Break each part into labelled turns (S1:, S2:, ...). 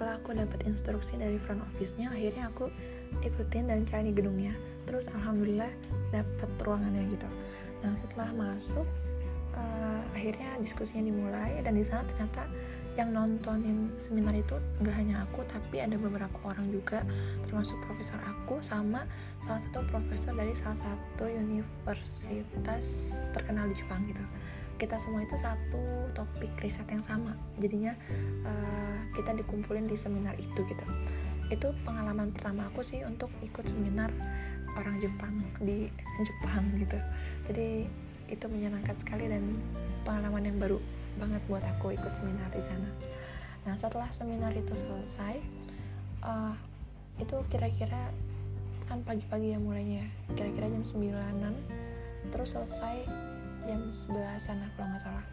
S1: setelah aku dapat instruksi dari front office-nya akhirnya aku ikutin dan cari gedungnya. Terus alhamdulillah dapat ruangannya gitu. Nah setelah masuk uh, akhirnya diskusinya dimulai dan di sana ternyata yang nontonin seminar itu nggak hanya aku tapi ada beberapa orang juga termasuk profesor aku sama salah satu profesor dari salah satu universitas terkenal di Jepang gitu. Kita semua itu satu topik riset yang sama. Jadinya uh, kita dikumpulin di seminar itu gitu. Itu pengalaman pertama aku sih untuk ikut seminar orang Jepang di Jepang gitu. Jadi itu menyenangkan sekali dan pengalaman yang baru banget buat aku ikut seminar di sana. Nah setelah seminar itu selesai uh, itu kira-kira kan pagi-pagi ya mulainya kira-kira jam 9an terus selesai jam 11an kalau nggak salah.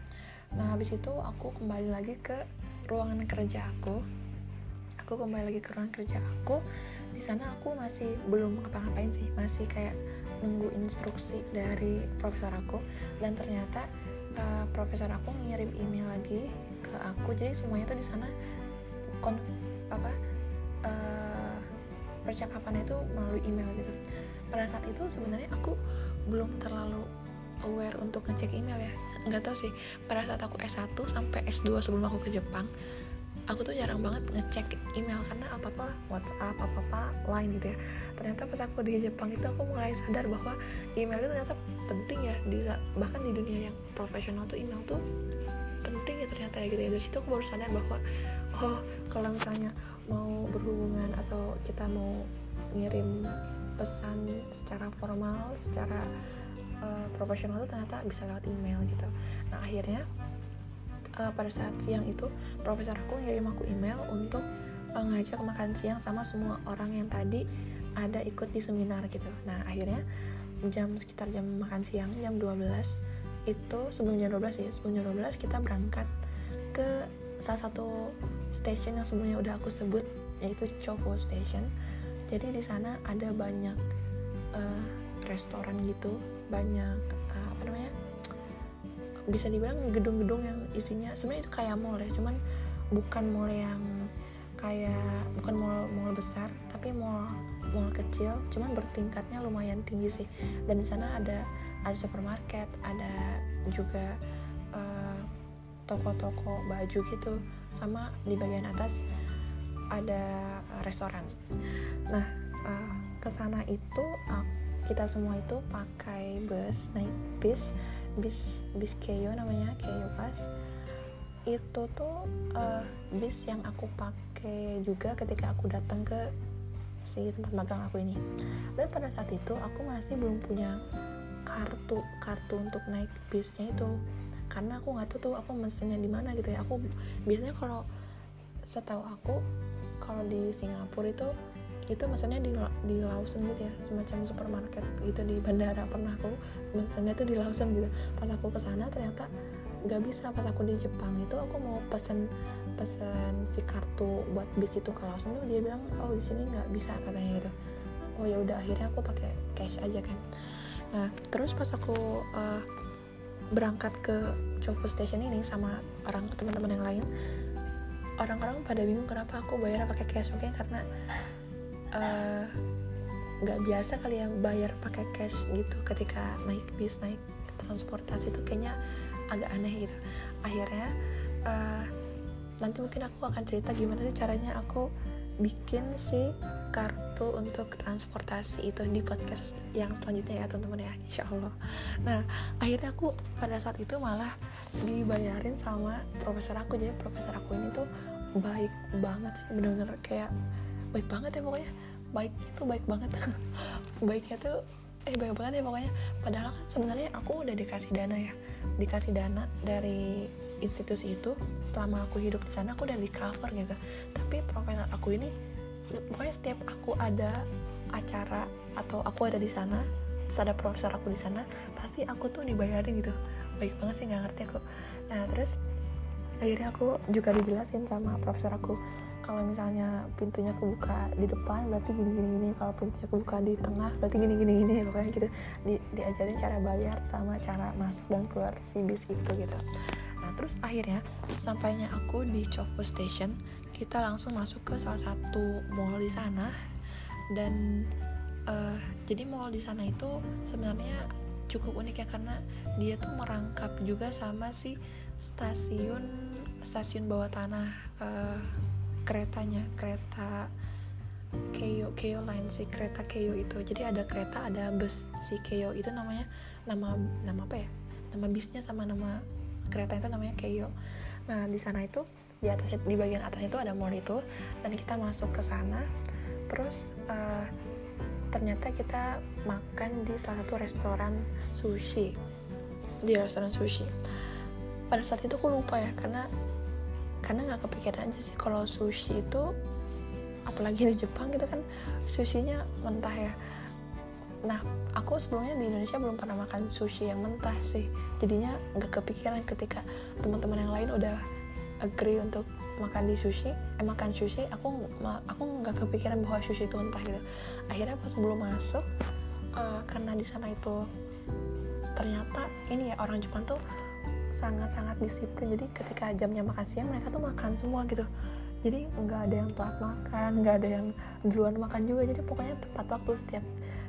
S1: Nah habis itu aku kembali lagi ke ruangan kerja aku. Aku kembali lagi ke ruangan kerja aku. Di sana aku masih belum apa-ngapain sih masih kayak nunggu instruksi dari profesor aku. Dan ternyata uh, profesor aku ngirim email lagi ke aku. Jadi semuanya tuh di sana kon apa uh, percakapannya itu melalui email gitu. Pada saat itu sebenarnya aku belum terlalu aware untuk ngecek email ya. Nggak tahu sih pada saat aku S1 sampai S2 sebelum aku ke Jepang aku tuh jarang banget ngecek email karena apa apa WhatsApp apa apa line gitu ya. Ternyata pas aku di Jepang itu aku mulai sadar bahwa email itu ternyata penting ya di bahkan di dunia yang profesional tuh email tuh penting ya ternyata ya gitu ya. Dari situ aku baru sadar bahwa oh kalau misalnya mau berhubungan atau kita mau ngirim pesan secara formal secara uh, profesional tuh ternyata bisa lewat email gitu. Nah akhirnya uh, pada saat siang itu profesor aku ngirim aku email untuk uh, ngajak makan siang sama semua orang yang tadi ada ikut di seminar gitu. Nah akhirnya jam sekitar jam makan siang jam 12 itu sebelum jam 12 ya sebelum jam 12 kita berangkat ke salah satu station yang sebelumnya udah aku sebut yaitu Choco Station. Jadi di sana ada banyak uh, restoran gitu banyak bisa dibilang gedung-gedung yang isinya sebenarnya itu kayak mall ya cuman bukan mall yang kayak bukan mall mall besar tapi mall mall kecil cuman bertingkatnya lumayan tinggi sih. Dan di sana ada ada supermarket ada juga toko toko-toko baju gitu sama di bagian atas ada restoran. Nah uh, ke sana itu uh, kita semua itu pakai bus naik bis bis bis Keio namanya Keio Pas. Itu tuh uh, bis yang aku pakai juga ketika aku datang ke si tempat magang aku ini. Dan pada saat itu aku masih belum punya kartu kartu untuk naik bisnya itu. Karena aku nggak tahu tuh aku mesinnya di mana gitu ya. Aku biasanya kalau setahu aku kalau di Singapura itu itu maksudnya di di Lawson gitu ya semacam supermarket gitu di bandara. Pernah aku maksudnya tuh di Lawson gitu. Pas aku ke sana ternyata nggak bisa. Pas aku di Jepang itu aku mau pesen pesen si kartu buat bis itu ke Lawson tuh. Dia bilang oh di sini nggak bisa katanya gitu. Oh ya udah akhirnya aku pakai cash aja kan. Nah terus pas aku uh, berangkat ke Choco Station ini sama orang teman-teman yang lain orang-orang pada bingung kenapa aku bayar pakai cash mungkin karena nggak uh, biasa kali ya bayar pakai cash gitu ketika naik bis naik transportasi itu kayaknya agak aneh gitu. Akhirnya uh, nanti mungkin aku akan cerita gimana sih caranya aku bikin si kartu untuk transportasi itu di podcast yang selanjutnya ya teman-teman ya insya Allah nah akhirnya aku pada saat itu malah dibayarin sama profesor aku. Jadi profesor aku ini tuh baik banget sih bener-bener kayak baik banget ya pokoknya baik itu baik banget. Baiknya tuh eh baik banget ya pokoknya. Padahal kan sebenarnya aku udah dikasih dana ya. Dikasih dana dari institusi itu. Selama aku hidup di sana aku udah di cover gitu. Tapi profesor aku ini pokoknya setiap aku ada acara atau aku ada di sana terus ada profesor aku di sana pasti aku tuh dibayarin gitu. Baik banget sih nggak ngerti aku. Nah terus akhirnya aku juga dijelasin sama profesor aku kalau misalnya pintunya kebuka di depan berarti gini gini gini. Kalau pintunya kebuka di tengah berarti gini gini gini pokoknya gitu. Di, diajarin cara bayar sama cara masuk dan keluar si bis itu gitu. Nah terus akhirnya sampainya aku di Chofu Station kita langsung masuk ke salah satu mall di sana. Dan uh, jadi mall di sana itu sebenarnya cukup unik ya karena dia tuh merangkap juga sama si stasiun stasiun bawah tanah uh, keretanya kereta Keio Keio Line si kereta Keio itu. Jadi ada kereta ada bus si Keio. Itu namanya nama nama apa ya? Nama bisnya sama nama kereta itu namanya Keio. Nah di sana itu di atas di bagian atas itu ada mall itu. Dan kita masuk ke sana terus uh, ternyata kita makan di salah satu restoran sushi. Di restoran sushi. Pada saat itu aku lupa ya karena karena nggak kepikiran aja sih kalau sushi itu apalagi di Jepang gitu kan sushinya mentah ya. Nah aku sebelumnya di Indonesia belum pernah makan sushi yang mentah sih. Jadinya nggak kepikiran ketika teman-teman yang lain udah agree untuk makan di sushi eh makan sushi aku aku nggak kepikiran bahwa sushi itu mentah gitu. Akhirnya pas belum masuk uh, karena di sana itu ternyata ini ya orang Jepang tuh sangat-sangat disiplin. Jadi ketika jamnya makan siang mereka tuh makan semua gitu. Jadi nggak ada yang telat makan nggak ada yang duluan makan juga. Jadi pokoknya tepat waktu setiap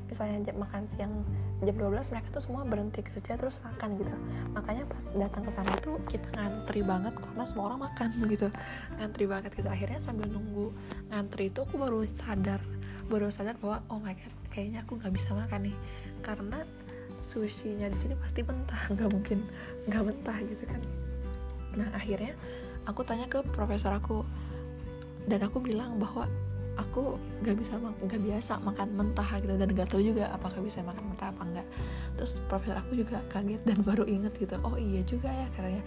S1: misalnya jam makan siang jam 12 mereka tuh semua berhenti kerja terus makan gitu. Makanya pas datang ke sana itu kita ngantri banget karena semua orang makan gitu. Ngantri banget gitu. Akhirnya sambil nunggu ngantri itu aku baru sadar baru sadar bahwa oh my god kayaknya aku nggak bisa makan nih. Karena sushinya di sini pasti mentah nggak mungkin nggak mentah gitu kan. Nah akhirnya aku tanya ke profesor aku dan aku bilang bahwa aku nggak bisa nggak biasa makan mentah gitu dan nggak tahu juga apakah bisa makan mentah apa enggak terus profesor aku juga kaget dan baru inget gitu oh iya juga ya katanya.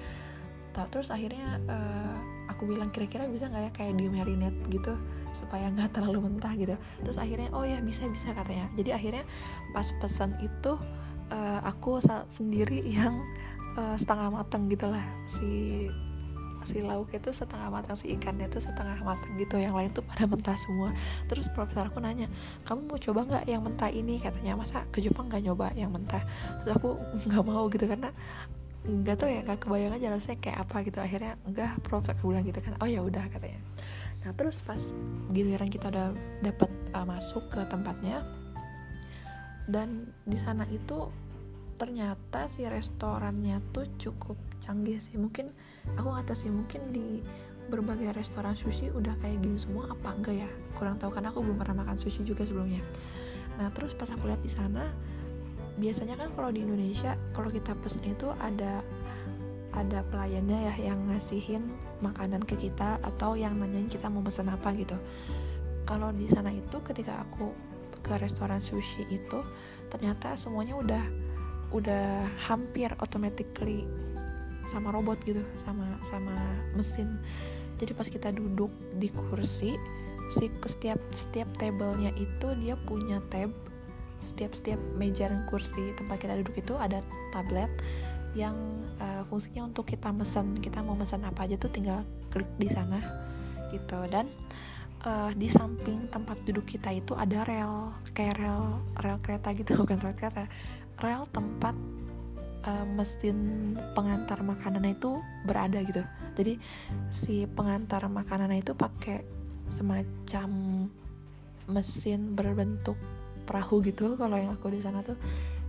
S1: Terus akhirnya uh, aku bilang kira-kira bisa nggak ya kayak di marinate gitu supaya nggak terlalu mentah gitu? Terus akhirnya oh ya bisa bisa katanya. Jadi akhirnya pas pesan itu uh, aku sendiri yang uh, setengah matang gitulah si si lauk itu setengah matang si ikannya itu setengah matang gitu. Yang lain tuh pada mentah semua. Terus profesor aku nanya kamu mau coba nggak yang mentah ini? Katanya masa ke Jepang nggak nyoba yang mentah? Terus aku nggak mau gitu. Karena nggak tau ya nggak kebayang aja rasanya kayak apa gitu. Akhirnya enggak prof aku bilang gitu kan. Oh ya udah katanya. Nah terus pas giliran kita udah dapat uh, masuk ke tempatnya dan di sana itu ternyata si restorannya tuh cukup canggih sih. Mungkin aku nggak sih mungkin di berbagai restoran sushi udah kayak gini semua apa enggak ya? Kurang tahu karena aku belum pernah makan sushi juga sebelumnya. Nah terus pas aku lihat di sana biasanya kan kalau di Indonesia kalau kita pesen itu ada ada pelayannya ya yang ngasihin makanan ke kita atau yang nanyain kita mau pesen apa gitu. Kalau di sana itu ketika aku ke restoran sushi itu ternyata semuanya udah udah hampir automatically sama robot gitu sama sama mesin. Jadi pas kita duduk di kursi si setiap setiap tablenya itu dia punya tab. Setiap setiap meja dan kursi tempat kita duduk itu ada tablet yang uh, fungsinya untuk kita mesen. Kita mau mesen apa aja tuh tinggal klik di sana gitu. Dan uh, di samping tempat duduk kita itu ada rel kayak rel rel kereta gitu bukan rel kereta rel tempat uh, mesin pengantar makanan itu berada gitu. Jadi si pengantar makanan itu pakai semacam mesin berbentuk perahu gitu kalau yang aku di sana tuh.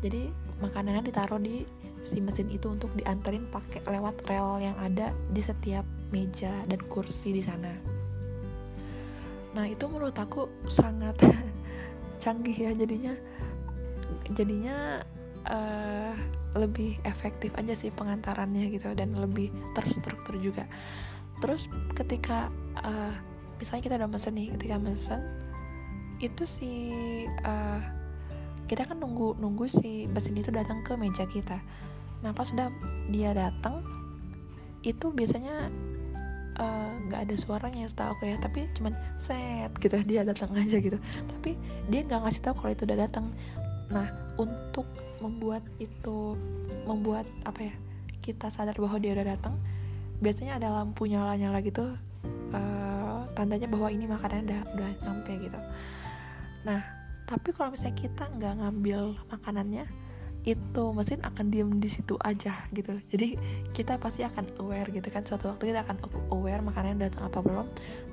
S1: Jadi makanannya ditaruh di si mesin itu untuk dianterin pakai lewat rel yang ada di setiap meja dan kursi di sana. Nah itu menurut aku sangat canggih ya jadinya jadinya uh, lebih efektif aja sih pengantarannya gitu dan lebih terstruktur juga. Terus ketika uh, misalnya kita udah mesen nih ketika mesen itu si uh, kita kan nunggu nunggu si mesin itu datang ke meja kita. Nah pas sudah dia datang itu biasanya nggak uh, ada suaranya setahu aku ya tapi cuman set gitu dia datang aja gitu. Tapi dia nggak ngasih tahu kalau itu udah datang nah untuk membuat itu membuat apa ya kita sadar bahwa dia udah datang biasanya ada lampu nyala nyala gitu uh, tandanya bahwa ini makanan udah udah sampai gitu. Nah tapi kalau misalnya kita nggak ngambil makanannya itu mesin akan diem di situ aja gitu. Jadi kita pasti akan aware gitu kan. Suatu waktu kita akan aware makanannya datang apa belum.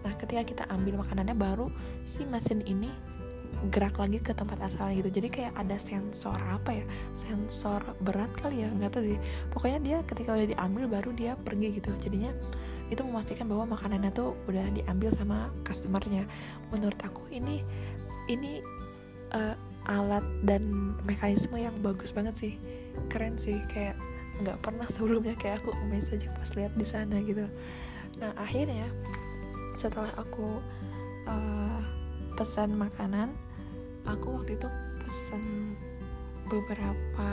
S1: Nah ketika kita ambil makanannya baru si mesin ini gerak lagi ke tempat asalnya gitu. Jadi kayak ada sensor apa ya? Sensor berat kali ya? Nggak tahu sih. Pokoknya dia ketika udah diambil baru dia pergi gitu. Jadinya itu memastikan bahwa makanannya tuh udah diambil sama customernya. Menurut aku ini ini uh, alat dan mekanisme yang bagus banget sih. Keren sih. Kayak nggak pernah sebelumnya kayak aku message pas lihat di sana gitu. Nah akhirnya setelah aku uh, pesan makanan aku waktu itu pesan beberapa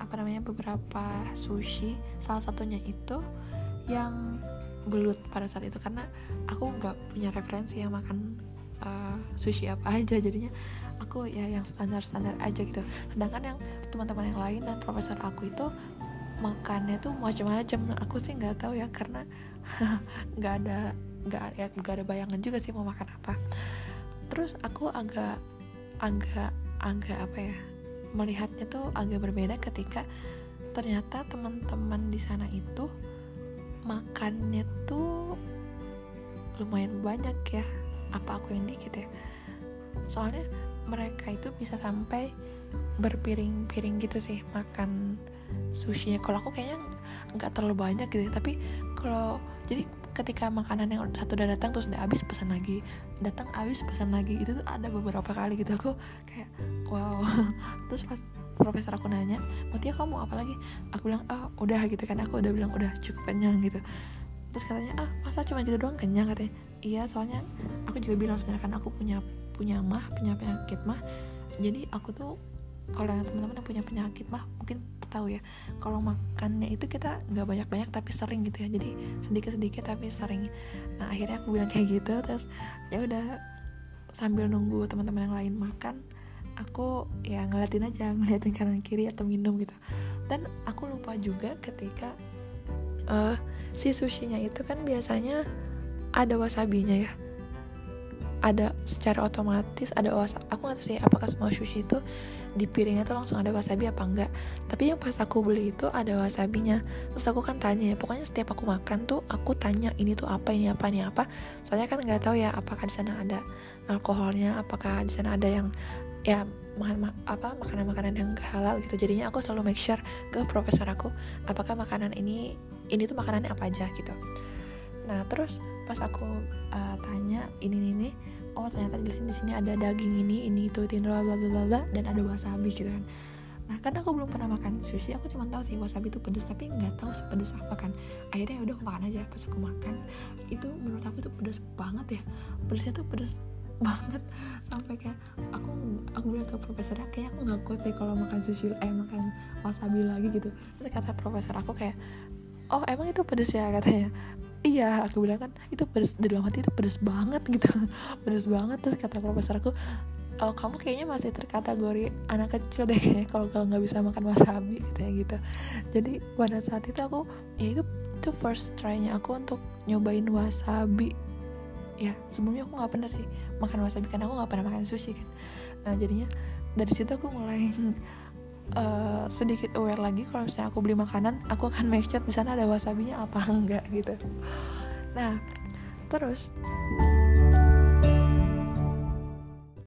S1: apa namanya beberapa sushi. Salah satunya itu yang belut pada saat itu. Karena aku nggak punya referensi yang makan uh, sushi apa aja. Jadinya aku ya yang standar-standar aja gitu. Sedangkan yang teman-teman yang lain dan profesor aku itu makannya tuh macam-macam aku sih nggak tahu ya karena nggak ada nggak ya nggak ada bayangan juga sih mau makan apa terus aku agak agak agak apa ya melihatnya tuh agak berbeda ketika ternyata teman-teman di sana itu makannya tuh lumayan banyak ya apa aku yang dikit ya soalnya mereka itu bisa sampai berpiring-piring gitu sih makan sushinya kalau aku kayaknya nggak terlalu banyak gitu ya. tapi kalau jadi ketika makanan yang satu udah datang terus udah habis pesan lagi. Datang habis pesan lagi. Itu tuh ada beberapa kali gitu. Aku kayak wow. Terus pas profesor aku nanya Mutia kamu apa lagi? Aku bilang ah oh, udah gitu kan. Aku udah bilang udah cukup kenyang gitu. Terus katanya ah masa cuma gitu doang kenyang? Katanya iya soalnya aku juga bilang sebenarnya kan aku punya punya mah punya penyakit mah. Jadi aku tuh kalau yang teman-teman yang punya penyakit mah mungkin tahu ya kalau makannya itu kita nggak banyak-banyak tapi sering gitu ya. Jadi sedikit-sedikit tapi sering. Nah akhirnya aku bilang kayak gitu terus ya udah sambil nunggu teman-teman yang lain makan aku ya ngeliatin aja ngeliatin kanan kiri atau minum gitu. Dan aku lupa juga ketika uh, si sushinya itu kan biasanya ada wasabinya ya. Ada secara otomatis ada wasabi aku nggak tahu sih apakah semua sushi itu di piringnya tuh langsung ada wasabi apa enggak. Tapi yang pas aku beli itu ada wasabinya. Terus aku kan tanya ya pokoknya setiap aku makan tuh aku tanya ini tuh apa ini apa ini apa? Soalnya kan nggak tahu ya apakah di sana ada alkoholnya apakah di sana ada yang ya makan apa makanan-makanan yang halal gitu. Jadinya aku selalu make sure ke profesor aku apakah makanan ini ini tuh makanannya apa aja? gitu. Nah terus pas aku uh, tanya ini ini oh ternyata di sini di sini ada daging ini ini itu itu bla bla bla bla dan ada wasabi gitu kan. Nah kan aku belum pernah makan sushi aku cuma tahu sih wasabi itu pedes tapi nggak tahu sepedes apa kan. Akhirnya ya udah aku makan aja pas aku makan itu menurut aku itu pedes banget ya. Pedesnya tuh pedes banget sampai kayak aku aku bilang ke profesor kayak aku nggak kuat deh kalau makan sushi eh makan wasabi lagi gitu. Terus kata profesor aku kayak oh emang itu pedes ya? Katanya iya aku bilang kan itu pedes dalam hati itu pedes banget gitu. Pedes banget terus kata profesor aku oh, kamu kayaknya masih terkategori anak kecil deh kalau kalau nggak bisa makan wasabi katanya gitu. Jadi pada saat itu aku ya itu itu first try-nya aku untuk nyobain wasabi. Ya sebelumnya aku nggak pernah sih makan wasabi karena aku nggak pernah makan sushi kan. Nah jadinya dari situ aku mulai uh, sedikit aware lagi kalau misalnya aku beli makanan aku akan make sure di sana ada wasabinya apa enggak gitu. Nah terus